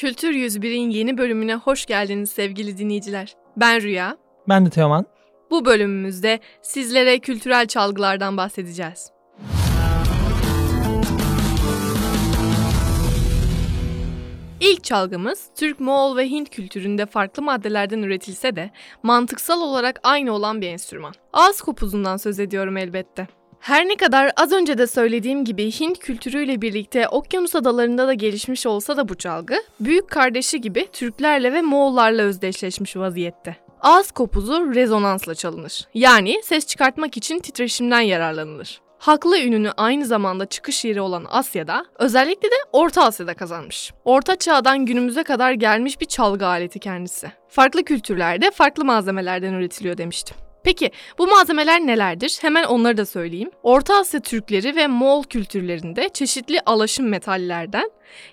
Kültür 101'in yeni bölümüne hoş geldiniz sevgili dinleyiciler. Ben Rüya. Ben de Teoman. Bu bölümümüzde sizlere kültürel çalgılardan bahsedeceğiz. İlk çalgımız Türk, Moğol ve Hint kültüründe farklı maddelerden üretilse de mantıksal olarak aynı olan bir enstrüman. Ağız kopuzundan söz ediyorum elbette. Her ne kadar az önce de söylediğim gibi Hint kültürüyle birlikte okyanus adalarında da gelişmiş olsa da bu çalgı, büyük kardeşi gibi Türklerle ve Moğollarla özdeşleşmiş vaziyette. Ağız kopuzu rezonansla çalınır. Yani ses çıkartmak için titreşimden yararlanılır. Haklı ününü aynı zamanda çıkış yeri olan Asya'da, özellikle de Orta Asya'da kazanmış. Orta çağdan günümüze kadar gelmiş bir çalgı aleti kendisi. Farklı kültürlerde farklı malzemelerden üretiliyor demiştim. Peki bu malzemeler nelerdir? Hemen onları da söyleyeyim. Orta Asya Türkleri ve Moğol kültürlerinde çeşitli alaşım metallerden,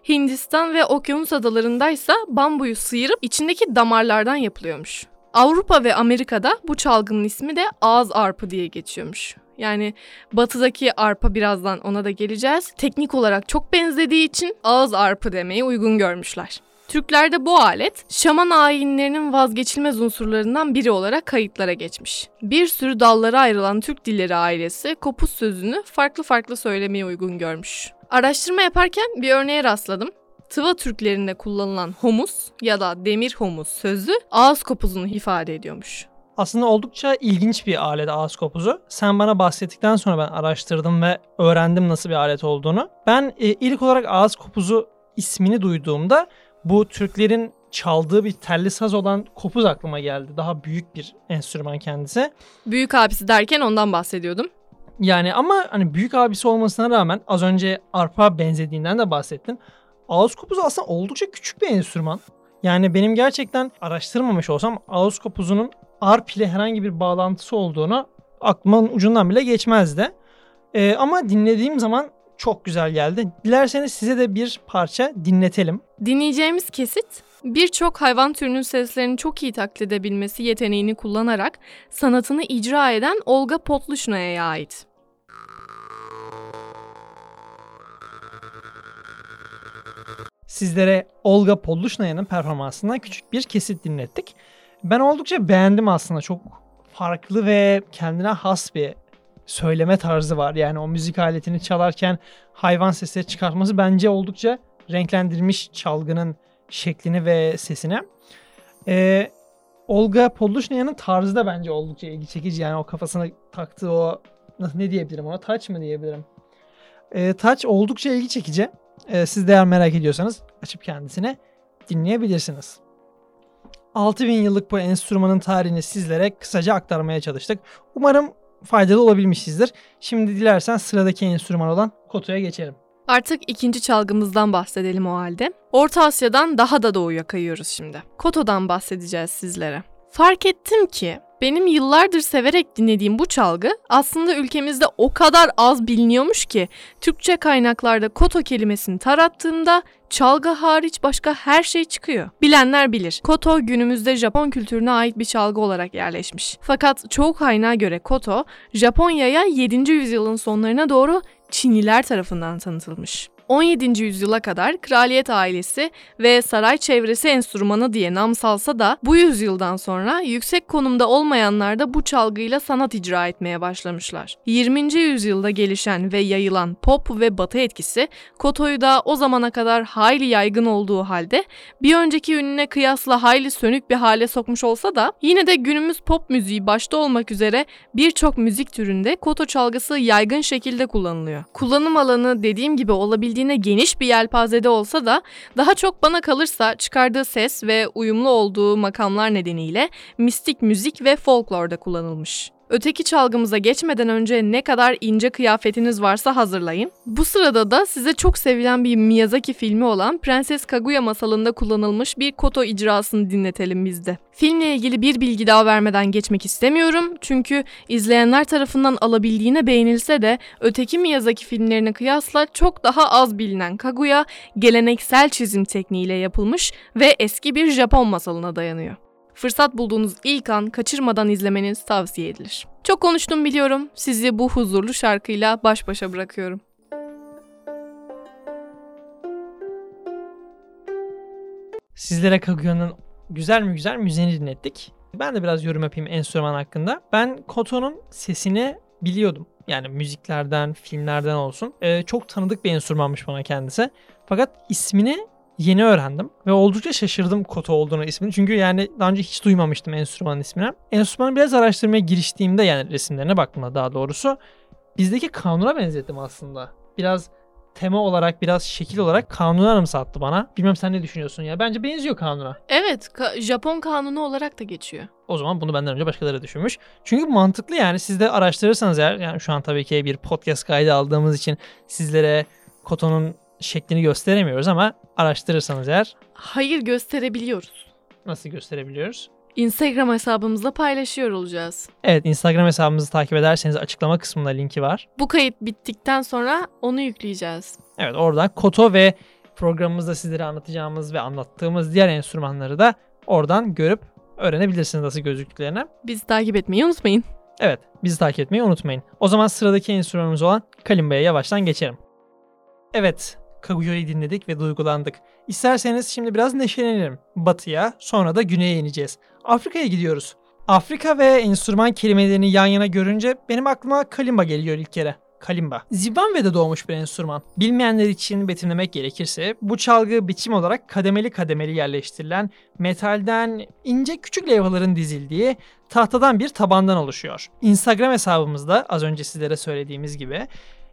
Hindistan ve Okyanus adalarındaysa bambuyu sıyırıp içindeki damarlardan yapılıyormuş. Avrupa ve Amerika'da bu çalgının ismi de ağız arpı diye geçiyormuş. Yani batıdaki arpa birazdan ona da geleceğiz. Teknik olarak çok benzediği için ağız arpı demeyi uygun görmüşler. Türklerde bu alet şaman ayinlerinin vazgeçilmez unsurlarından biri olarak kayıtlara geçmiş. Bir sürü dallara ayrılan Türk dilleri ailesi kopuz sözünü farklı farklı söylemeye uygun görmüş. Araştırma yaparken bir örneğe rastladım. Tıva Türklerinde kullanılan homus ya da demir homus sözü ağız kopuzunu ifade ediyormuş. Aslında oldukça ilginç bir alet ağız kopuzu. Sen bana bahsettikten sonra ben araştırdım ve öğrendim nasıl bir alet olduğunu. Ben e, ilk olarak ağız kopuzu ismini duyduğumda bu Türklerin çaldığı bir telli saz olan kopuz aklıma geldi. Daha büyük bir enstrüman kendisi. Büyük abisi derken ondan bahsediyordum. Yani ama hani büyük abisi olmasına rağmen az önce arpa benzediğinden de bahsettin. Ağız kopuzu aslında oldukça küçük bir enstrüman. Yani benim gerçekten araştırmamış olsam ağız kopuzunun arp ile herhangi bir bağlantısı olduğunu aklımın ucundan bile geçmezdi. Ee, ama dinlediğim zaman çok güzel geldi. Dilerseniz size de bir parça dinletelim. Dinleyeceğimiz kesit birçok hayvan türünün seslerini çok iyi taklit edebilmesi yeteneğini kullanarak sanatını icra eden Olga Potluşna'ya ait. Sizlere Olga Polluşnaya'nın performansından küçük bir kesit dinlettik. Ben oldukça beğendim aslında. Çok farklı ve kendine has bir söyleme tarzı var. Yani o müzik aletini çalarken hayvan sesleri çıkartması bence oldukça renklendirmiş çalgının şeklini ve sesini. Ee, Olga Polluşnaya'nın tarzı da bence oldukça ilgi çekici. Yani o kafasına taktığı o ne diyebilirim ona? Taç mı diyebilirim? Ee, taç oldukça ilgi çekici. Ee, siz de eğer merak ediyorsanız açıp kendisine dinleyebilirsiniz. 6000 yıllık bu enstrümanın tarihini sizlere kısaca aktarmaya çalıştık. Umarım faydalı olabilmişizdir. Şimdi dilersen sıradaki enstrüman olan kotoya geçelim. Artık ikinci çalgımızdan bahsedelim o halde. Orta Asya'dan daha da doğuya kayıyoruz şimdi. Koto'dan bahsedeceğiz sizlere. Fark ettim ki benim yıllardır severek dinlediğim bu çalgı aslında ülkemizde o kadar az biliniyormuş ki Türkçe kaynaklarda koto kelimesini tarattığımda çalgı hariç başka her şey çıkıyor. Bilenler bilir. Koto günümüzde Japon kültürüne ait bir çalgı olarak yerleşmiş. Fakat çoğu kaynağa göre koto Japonya'ya 7. yüzyılın sonlarına doğru Çinliler tarafından tanıtılmış. 17. yüzyıla kadar kraliyet ailesi ve saray çevresi enstrümanı diye nam salsa da bu yüzyıldan sonra yüksek konumda olmayanlar da bu çalgıyla sanat icra etmeye başlamışlar. 20. yüzyılda gelişen ve yayılan pop ve batı etkisi Koto'yu da o zamana kadar hayli yaygın olduğu halde bir önceki ününe kıyasla hayli sönük bir hale sokmuş olsa da yine de günümüz pop müziği başta olmak üzere birçok müzik türünde Koto çalgısı yaygın şekilde kullanılıyor. Kullanım alanı dediğim gibi olabildiğince olabildiğine geniş bir yelpazede olsa da daha çok bana kalırsa çıkardığı ses ve uyumlu olduğu makamlar nedeniyle mistik müzik ve folklorda kullanılmış. Öteki çalgımıza geçmeden önce ne kadar ince kıyafetiniz varsa hazırlayın. Bu sırada da size çok sevilen bir Miyazaki filmi olan Prenses Kaguya masalında kullanılmış bir koto icrasını dinletelim bizde. Filmle ilgili bir bilgi daha vermeden geçmek istemiyorum çünkü izleyenler tarafından alabildiğine beğenilse de öteki Miyazaki filmlerine kıyasla çok daha az bilinen Kaguya geleneksel çizim tekniğiyle yapılmış ve eski bir Japon masalına dayanıyor. Fırsat bulduğunuz ilk an kaçırmadan izlemeniz tavsiye edilir. Çok konuştum biliyorum. Sizi bu huzurlu şarkıyla baş başa bırakıyorum. Sizlere Kaguyo'nun güzel mi güzel müziğini dinlettik. Ben de biraz yorum yapayım enstrüman hakkında. Ben Koto'nun sesini biliyordum. Yani müziklerden, filmlerden olsun. Ee, çok tanıdık bir enstrümanmış bana kendisi. Fakat ismini yeni öğrendim ve oldukça şaşırdım Koto olduğunu ismini. Çünkü yani daha önce hiç duymamıştım enstrümanın ismini. Enstrümanı biraz araştırmaya giriştiğimde yani resimlerine baktığımda daha doğrusu bizdeki kanuna benzettim aslında. Biraz tema olarak biraz şekil olarak kanunu anımsattı bana. Bilmem sen ne düşünüyorsun ya. Bence benziyor kanuna. Evet, ka- Japon kanunu olarak da geçiyor. O zaman bunu benden önce başkaları düşünmüş. Çünkü mantıklı yani siz de araştırırsanız eğer yani şu an tabii ki bir podcast kaydı aldığımız için sizlere Koto'nun şeklini gösteremiyoruz ama araştırırsanız eğer Hayır gösterebiliyoruz. nasıl gösterebiliyoruz? Instagram hesabımızda paylaşıyor olacağız. Evet Instagram hesabımızı takip ederseniz açıklama kısmında linki var. Bu kayıt bittikten sonra onu yükleyeceğiz. Evet oradan Koto ve programımızda sizlere anlatacağımız ve anlattığımız diğer enstrümanları da oradan görüp öğrenebilirsiniz nasıl gözüktüklerini. Bizi takip etmeyi unutmayın. Evet bizi takip etmeyi unutmayın. O zaman sıradaki enstrümanımız olan kalimbaya yavaştan geçelim. Evet Kaguyo'yu dinledik ve duygulandık. İsterseniz şimdi biraz neşelenelim. Batıya sonra da güneye ineceğiz. Afrika'ya gidiyoruz. Afrika ve enstrüman kelimelerini yan yana görünce benim aklıma kalimba geliyor ilk kere. Kalimba. Zimbabwe'de doğmuş bir enstrüman. Bilmeyenler için betimlemek gerekirse bu çalgı biçim olarak kademeli kademeli yerleştirilen metalden ince küçük levhaların dizildiği tahtadan bir tabandan oluşuyor. Instagram hesabımızda az önce sizlere söylediğimiz gibi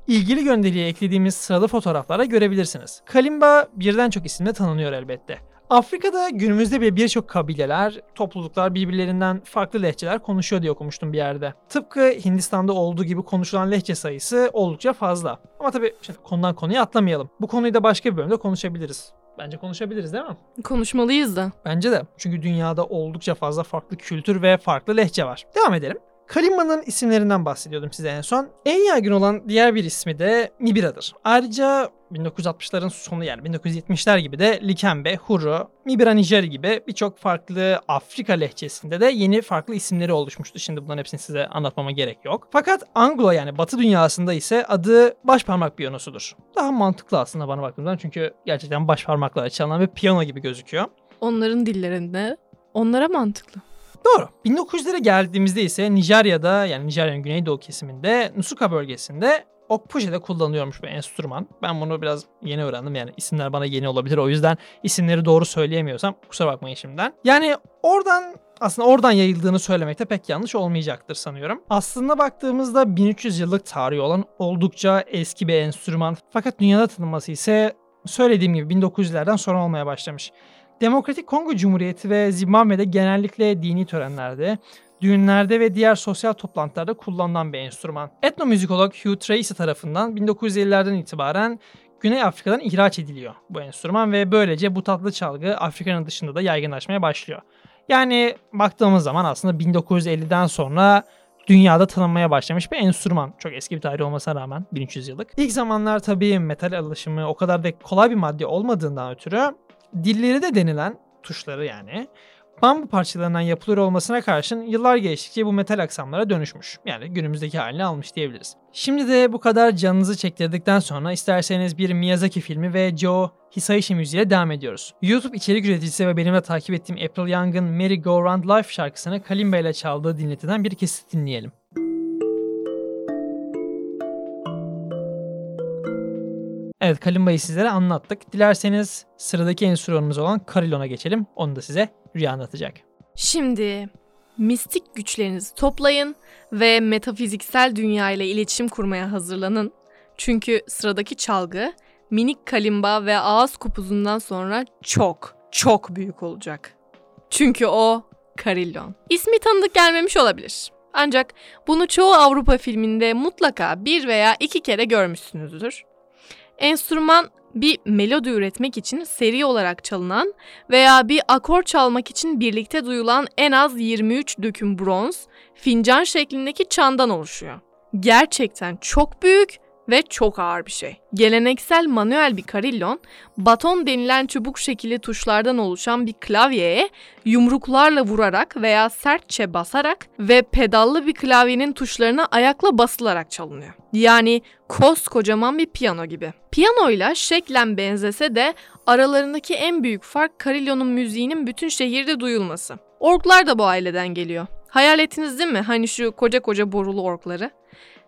ilgili gönderiye eklediğimiz sıralı fotoğraflara görebilirsiniz. Kalimba birden çok isimle tanınıyor elbette. Afrika'da günümüzde bile birçok kabileler, topluluklar birbirlerinden farklı lehçeler konuşuyor diye okumuştum bir yerde. Tıpkı Hindistan'da olduğu gibi konuşulan lehçe sayısı oldukça fazla. Ama tabii şimdi konudan konuya atlamayalım. Bu konuyu da başka bir bölümde konuşabiliriz. Bence konuşabiliriz değil mi? Konuşmalıyız da. Bence de. Çünkü dünyada oldukça fazla farklı kültür ve farklı lehçe var. Devam edelim. Kalimba'nın isimlerinden bahsediyordum size en son. En yaygın olan diğer bir ismi de Mibira'dır. Ayrıca 1960'ların sonu yani 1970'ler gibi de Likembe, Huru, Mibira Nijeri gibi birçok farklı Afrika lehçesinde de yeni farklı isimleri oluşmuştu. Şimdi bunların hepsini size anlatmama gerek yok. Fakat Anglo yani Batı dünyasında ise adı başparmak piyanosudur. Daha mantıklı aslında bana baktığımdan çünkü gerçekten baş parmakla çalınan bir piyano gibi gözüküyor. Onların dillerinde onlara mantıklı. Doğru. 1900'lere geldiğimizde ise Nijerya'da yani Nijerya'nın güneydoğu kesiminde Nusuka bölgesinde Okpuje'de kullanılıyormuş bu enstrüman. Ben bunu biraz yeni öğrendim yani isimler bana yeni olabilir. O yüzden isimleri doğru söyleyemiyorsam kusura bakmayın şimdiden. Yani oradan aslında oradan yayıldığını söylemekte pek yanlış olmayacaktır sanıyorum. Aslında baktığımızda 1300 yıllık tarihi olan oldukça eski bir enstrüman. Fakat dünyada tanınması ise söylediğim gibi 1900'lerden sonra olmaya başlamış. Demokratik Kongo Cumhuriyeti ve Zimbabwe'de genellikle dini törenlerde, düğünlerde ve diğer sosyal toplantılarda kullanılan bir enstrüman. Etnomüzikolog Hugh Tracy tarafından 1950'lerden itibaren Güney Afrika'dan ihraç ediliyor bu enstrüman ve böylece bu tatlı çalgı Afrika'nın dışında da yaygınlaşmaya başlıyor. Yani baktığımız zaman aslında 1950'den sonra dünyada tanınmaya başlamış bir enstrüman. Çok eski bir tarih olmasına rağmen 1300 yıllık. İlk zamanlar tabii metal alışımı o kadar da kolay bir madde olmadığından ötürü dilleri de denilen tuşları yani bambu parçalarından yapılır olmasına karşın yıllar geçtikçe bu metal aksamlara dönüşmüş. Yani günümüzdeki halini almış diyebiliriz. Şimdi de bu kadar canınızı çektirdikten sonra isterseniz bir Miyazaki filmi ve Joe Hisaishi müziğiyle devam ediyoruz. YouTube içerik üreticisi ve benim de takip ettiğim April Young'ın Merry Go Round Life şarkısını kalimba ile çaldığı dinletiden bir kesit dinleyelim. Evet kalimba'yı sizlere anlattık. Dilerseniz sıradaki enstrümanımız olan karilona geçelim. Onu da size Rüya anlatacak. Şimdi mistik güçlerinizi toplayın ve metafiziksel dünya ile iletişim kurmaya hazırlanın. Çünkü sıradaki çalgı minik kalimba ve ağız kupuzundan sonra çok çok büyük olacak. Çünkü o Karillon. İsmi tanıdık gelmemiş olabilir. Ancak bunu çoğu Avrupa filminde mutlaka bir veya iki kere görmüşsünüzdür. Enstrüman bir melodi üretmek için seri olarak çalınan veya bir akor çalmak için birlikte duyulan en az 23 döküm bronz, fincan şeklindeki çandan oluşuyor. Gerçekten çok büyük ve çok ağır bir şey. Geleneksel manuel bir karillon, baton denilen çubuk şekilli tuşlardan oluşan bir klavyeye yumruklarla vurarak veya sertçe basarak ve pedallı bir klavyenin tuşlarına ayakla basılarak çalınıyor. Yani koskocaman bir piyano gibi. Piyanoyla şeklen benzese de aralarındaki en büyük fark karillonun müziğinin bütün şehirde duyulması. Orklar da bu aileden geliyor. Hayal ettiniz değil mi? Hani şu koca koca borulu orkları.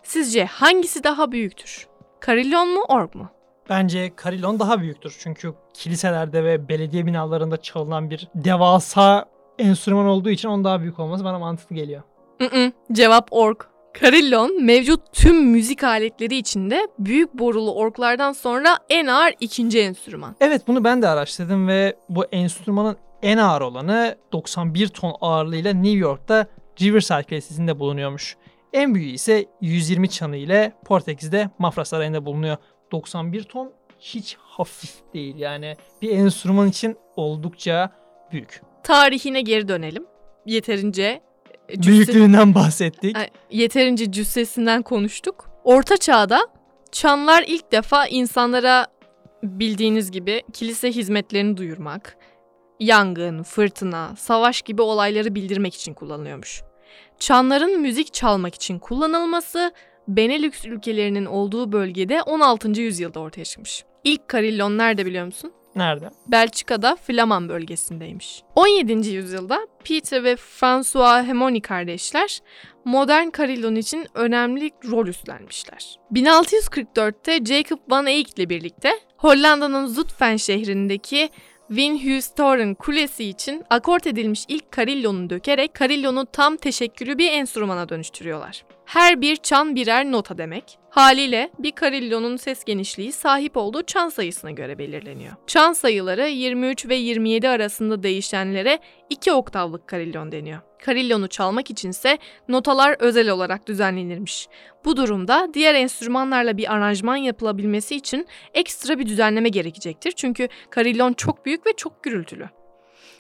Sizce hangisi daha büyüktür? Karillon mu, ork mu? Bence Karillon daha büyüktür. Çünkü kiliselerde ve belediye binalarında çalınan bir devasa enstrüman olduğu için onun daha büyük olması bana mantıklı geliyor. Mm-mm, cevap ork. Karillon mevcut tüm müzik aletleri içinde büyük borulu orklardan sonra en ağır ikinci enstrüman. Evet bunu ben de araştırdım ve bu enstrümanın en ağır olanı 91 ton ağırlığıyla New York'ta Riverside Kilisesi'nde bulunuyormuş. En büyüğü ise 120 çanı ile Portekiz'de Mafra Sarayı'nda bulunuyor. 91 ton hiç hafif değil yani bir enstrüman için oldukça büyük. Tarihine geri dönelim. Yeterince e, cüsse- Büyüklüğünden bahsettik. Yeterince cüssesinden konuştuk. Orta çağda çanlar ilk defa insanlara bildiğiniz gibi kilise hizmetlerini duyurmak, yangın, fırtına, savaş gibi olayları bildirmek için kullanılıyormuş. Çanların müzik çalmak için kullanılması Benelux ülkelerinin olduğu bölgede 16. yüzyılda ortaya çıkmış. İlk karillon nerede biliyor musun? Nerede? Belçika'da Flaman bölgesindeymiş. 17. yüzyılda Peter ve François Hemoni kardeşler modern karillon için önemli rol üstlenmişler. 1644'te Jacob van Eyck ile birlikte Hollanda'nın Zutphen şehrindeki Winhuistoren Kulesi için akort edilmiş ilk karillonu dökerek karillonu tam teşekkülü bir enstrümana dönüştürüyorlar. Her bir çan birer nota demek. Haliyle bir karillonun ses genişliği sahip olduğu çan sayısına göre belirleniyor. Çan sayıları 23 ve 27 arasında değişenlere 2 oktavlık karillon deniyor. Karillonu çalmak içinse notalar özel olarak düzenlenirmiş. Bu durumda diğer enstrümanlarla bir aranjman yapılabilmesi için ekstra bir düzenleme gerekecektir. Çünkü karillon çok büyük ve çok gürültülü.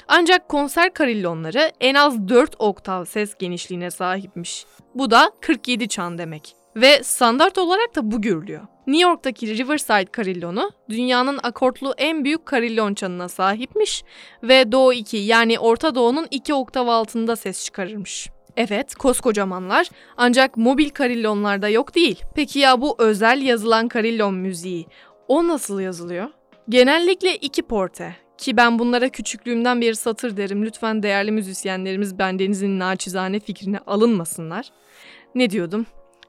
Ancak konser karillonları en az 4 oktav ses genişliğine sahipmiş. Bu da 47 çan demek. Ve standart olarak da bu görülüyor. New York'taki Riverside karillonu dünyanın akortlu en büyük karillon çanına sahipmiş ve Doğu 2 yani Orta Doğu'nun 2 oktav altında ses çıkarırmış. Evet, koskocamanlar ancak mobil karillonlarda yok değil. Peki ya bu özel yazılan karillon müziği o nasıl yazılıyor? Genellikle iki porte ki ben bunlara küçüklüğümden beri satır derim. Lütfen değerli müzisyenlerimiz bendenizin naçizane fikrine alınmasınlar. Ne diyordum?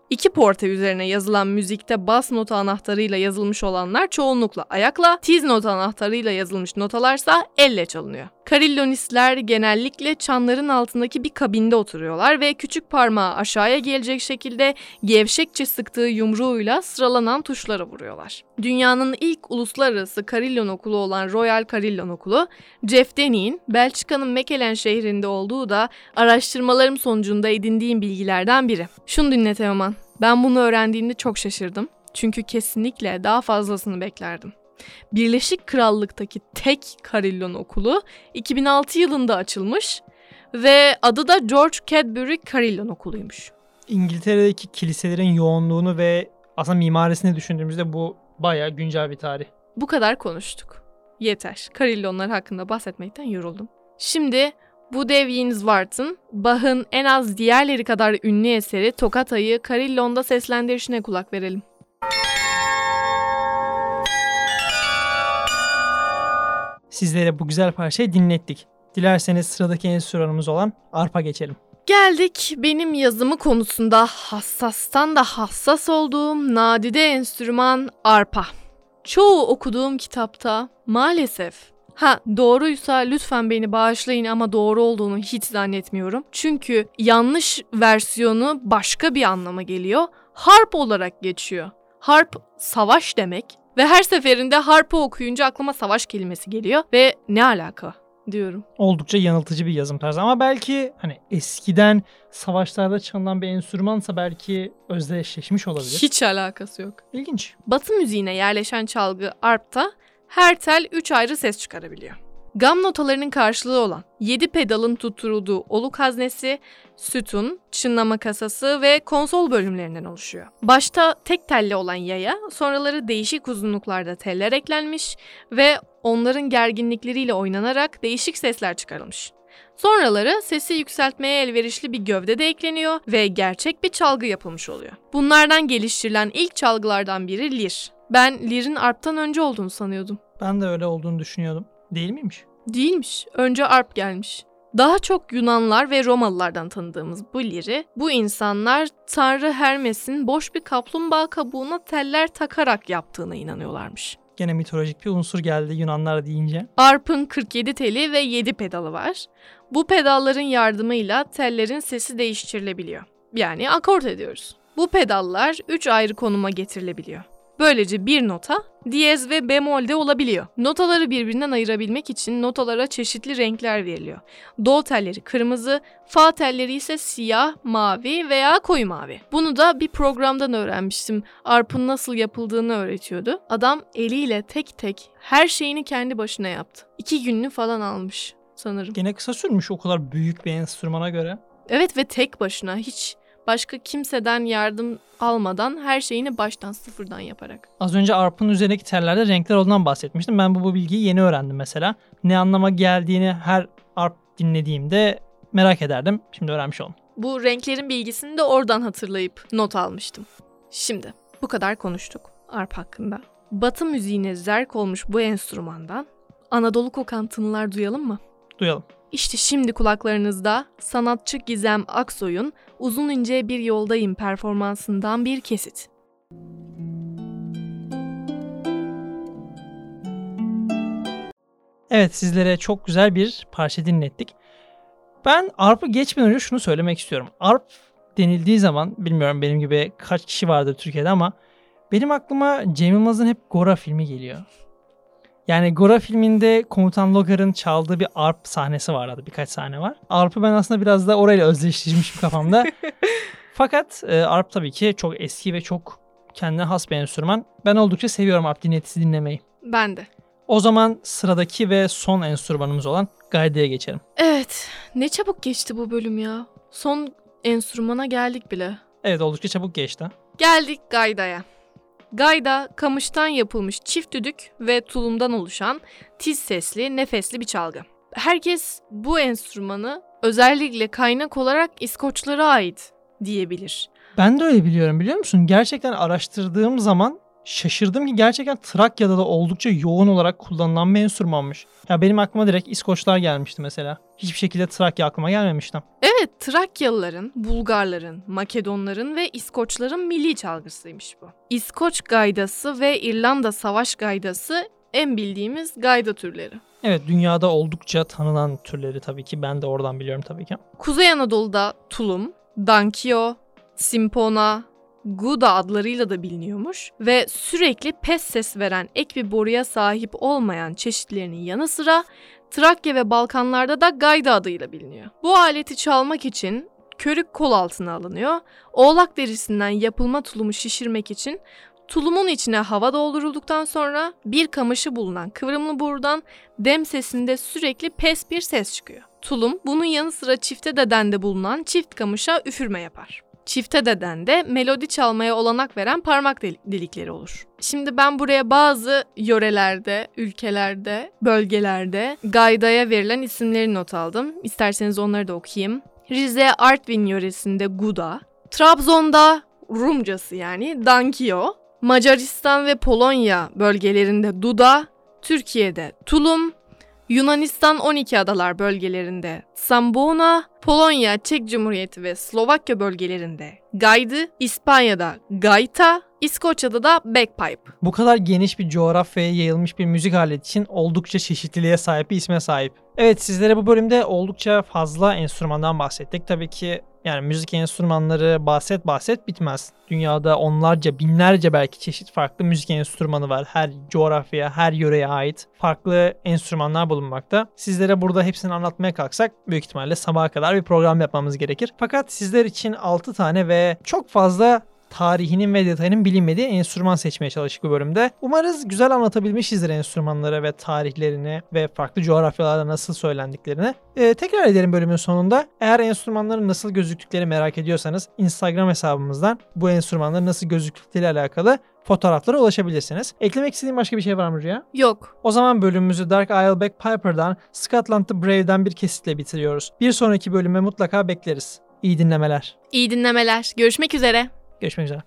İki porte üzerine yazılan müzikte bas nota anahtarıyla yazılmış olanlar çoğunlukla ayakla, tiz nota anahtarıyla yazılmış notalarsa elle çalınıyor. Karillonistler genellikle çanların altındaki bir kabinde oturuyorlar ve küçük parmağı aşağıya gelecek şekilde gevşekçe sıktığı yumruğuyla sıralanan tuşlara vuruyorlar. Dünyanın ilk uluslararası karillon okulu olan Royal Karillon Okulu, Jeff Denny'in Belçika'nın Mechelen şehrinde olduğu da araştırmalarım sonucunda edindiğim bilgilerden biri. Şunu dinle Teoman, ben bunu öğrendiğimde çok şaşırdım. Çünkü kesinlikle daha fazlasını beklerdim. Birleşik Krallık'taki tek Karillon okulu 2006 yılında açılmış ve adı da George Cadbury Karillon Okulu'ymuş. İngiltere'deki kiliselerin yoğunluğunu ve aslında mimarisini düşündüğümüzde bu bayağı güncel bir tarih. Bu kadar konuştuk. Yeter. Karillonlar hakkında bahsetmekten yoruldum. Şimdi bu dev Yinswart'ın Bach'ın en az diğerleri kadar ünlü eseri Tokata'yı Karillon'da seslendirişine kulak verelim. Sizlere bu güzel parçayı dinlettik. Dilerseniz sıradaki enstrümanımız olan arpa geçelim. Geldik benim yazımı konusunda hassastan da hassas olduğum nadide enstrüman arpa. Çoğu okuduğum kitapta maalesef Ha doğruysa lütfen beni bağışlayın ama doğru olduğunu hiç zannetmiyorum. Çünkü yanlış versiyonu başka bir anlama geliyor. Harp olarak geçiyor. Harp savaş demek ve her seferinde harpı okuyunca aklıma savaş kelimesi geliyor ve ne alaka diyorum. Oldukça yanıltıcı bir yazım tarzı ama belki hani eskiden savaşlarda çalınan bir enstrümansa belki özdeşleşmiş olabilir. Hiç alakası yok. İlginç. Batı müziğine yerleşen çalgı arpta her tel 3 ayrı ses çıkarabiliyor. Gam notalarının karşılığı olan 7 pedalın tutturulduğu oluk haznesi, sütun, çınlama kasası ve konsol bölümlerinden oluşuyor. Başta tek telli olan yaya, sonraları değişik uzunluklarda teller eklenmiş ve onların gerginlikleriyle oynanarak değişik sesler çıkarılmış. Sonraları sesi yükseltmeye elverişli bir gövde de ekleniyor ve gerçek bir çalgı yapılmış oluyor. Bunlardan geliştirilen ilk çalgılardan biri lir. Ben lirin arptan önce olduğunu sanıyordum. Ben de öyle olduğunu düşünüyordum. Değil miymiş? Değilmiş. Önce arp gelmiş. Daha çok Yunanlar ve Romalılardan tanıdığımız bu liri, bu insanlar Tanrı Hermes'in boş bir kaplumbağa kabuğuna teller takarak yaptığına inanıyorlarmış. Gene mitolojik bir unsur geldi Yunanlar deyince. Arp'ın 47 teli ve 7 pedalı var. Bu pedalların yardımıyla tellerin sesi değiştirilebiliyor. Yani akort ediyoruz. Bu pedallar 3 ayrı konuma getirilebiliyor. Böylece bir nota diyez ve bemolde olabiliyor. Notaları birbirinden ayırabilmek için notalara çeşitli renkler veriliyor. Do telleri kırmızı, fa telleri ise siyah, mavi veya koyu mavi. Bunu da bir programdan öğrenmiştim. Arp'ın nasıl yapıldığını öğretiyordu. Adam eliyle tek tek her şeyini kendi başına yaptı. İki gününü falan almış sanırım. Gene kısa sürmüş o kadar büyük bir enstrümana göre. Evet ve tek başına hiç başka kimseden yardım almadan her şeyini baştan sıfırdan yaparak. Az önce arpın üzerindeki tellerde renkler olduğundan bahsetmiştim. Ben bu, bu bilgiyi yeni öğrendim mesela. Ne anlama geldiğini her arp dinlediğimde merak ederdim. Şimdi öğrenmiş oldum. Bu renklerin bilgisini de oradan hatırlayıp not almıştım. Şimdi bu kadar konuştuk arp hakkında. Batı müziğine zerk olmuş bu enstrümandan Anadolu kokan tınılar duyalım mı? Duyalım. İşte şimdi kulaklarınızda sanatçı Gizem Aksoy'un Uzun ince bir yoldayım performansından bir kesit. Evet sizlere çok güzel bir parça dinlettik. Ben arp'ı geçmeden önce şunu söylemek istiyorum. Arp denildiği zaman bilmiyorum benim gibi kaç kişi vardır Türkiye'de ama benim aklıma Cem Yılmaz'ın hep Gora filmi geliyor. Yani Gora filminde Komutan Logar'ın çaldığı bir arp sahnesi var adı birkaç sahne var. Arp'ı ben aslında biraz da orayla özdeşleşmişim kafamda. Fakat e, arp tabii ki çok eski ve çok kendine has bir enstrüman. Ben oldukça seviyorum arp dinletisi dinlemeyi. Ben de. O zaman sıradaki ve son enstrümanımız olan gaydaya geçelim. Evet. Ne çabuk geçti bu bölüm ya. Son enstrümana geldik bile. Evet oldukça çabuk geçti. Geldik gaydaya. Gayda kamıştan yapılmış çift düdük ve tulumdan oluşan tiz sesli, nefesli bir çalgı. Herkes bu enstrümanı özellikle kaynak olarak İskoçlara ait diyebilir. Ben de öyle biliyorum biliyor musun? Gerçekten araştırdığım zaman şaşırdım ki gerçekten Trakya'da da oldukça yoğun olarak kullanılan bir enstrümanmış. Ya benim aklıma direkt İskoçlar gelmişti mesela. Hiçbir şekilde Trakya aklıma gelmemişti. Evet, Trakyalıların, Bulgarların, Makedonların ve İskoçların milli çalgısıymış bu. İskoç gaydası ve İrlanda savaş gaydası en bildiğimiz gayda türleri. Evet dünyada oldukça tanınan türleri tabii ki. Ben de oradan biliyorum tabii ki. Kuzey Anadolu'da tulum, dankio, simpona, Guda adlarıyla da biliniyormuş ve sürekli pes ses veren ek bir boruya sahip olmayan çeşitlerinin yanı sıra Trakya ve Balkanlarda da gayda adıyla biliniyor. Bu aleti çalmak için körük kol altına alınıyor. Oğlak derisinden yapılma tulumu şişirmek için tulumun içine hava doldurulduktan sonra bir kamışı bulunan kıvrımlı borudan dem sesinde sürekli pes bir ses çıkıyor. Tulum bunun yanı sıra çifte dedende bulunan çift kamışa üfürme yapar çifte deden de melodi çalmaya olanak veren parmak delikleri olur. Şimdi ben buraya bazı yörelerde, ülkelerde, bölgelerde gaydaya verilen isimleri not aldım. İsterseniz onları da okuyayım. Rize Artvin yöresinde Guda, Trabzon'da Rumcası yani Dankio, Macaristan ve Polonya bölgelerinde Duda, Türkiye'de Tulum, Yunanistan 12 adalar bölgelerinde Sambona, Polonya, Çek Cumhuriyeti ve Slovakya bölgelerinde Gaydı, İspanya'da Gaita, İskoçya'da da Bagpipe. Bu kadar geniş bir coğrafyaya yayılmış bir müzik aleti için oldukça çeşitliliğe sahip bir isme sahip. Evet sizlere bu bölümde oldukça fazla enstrümandan bahsettik. Tabii ki yani müzik enstrümanları bahset bahset bitmez. Dünyada onlarca, binlerce belki çeşit farklı müzik enstrümanı var. Her coğrafyaya, her yöreye ait farklı enstrümanlar bulunmakta. Sizlere burada hepsini anlatmaya kalksak büyük ihtimalle sabaha kadar bir program yapmamız gerekir. Fakat sizler için 6 tane ve çok fazla tarihinin ve detayının bilinmediği enstrüman seçmeye çalıştık bu bölümde. Umarız güzel anlatabilmişizdir enstrümanları ve tarihlerini ve farklı coğrafyalarda nasıl söylendiklerini. Ee, tekrar edelim bölümün sonunda. Eğer enstrümanların nasıl gözüktükleri merak ediyorsanız Instagram hesabımızdan bu enstrümanların nasıl gözüktükleri alakalı fotoğraflara ulaşabilirsiniz. Eklemek istediğin başka bir şey var mı Rüya? Yok. O zaman bölümümüzü Dark Isle Bagpiper'dan Scotland the Brave'den bir kesitle bitiriyoruz. Bir sonraki bölüme mutlaka bekleriz. İyi dinlemeler. İyi dinlemeler. Görüşmek üzere. Görüşmek üzere.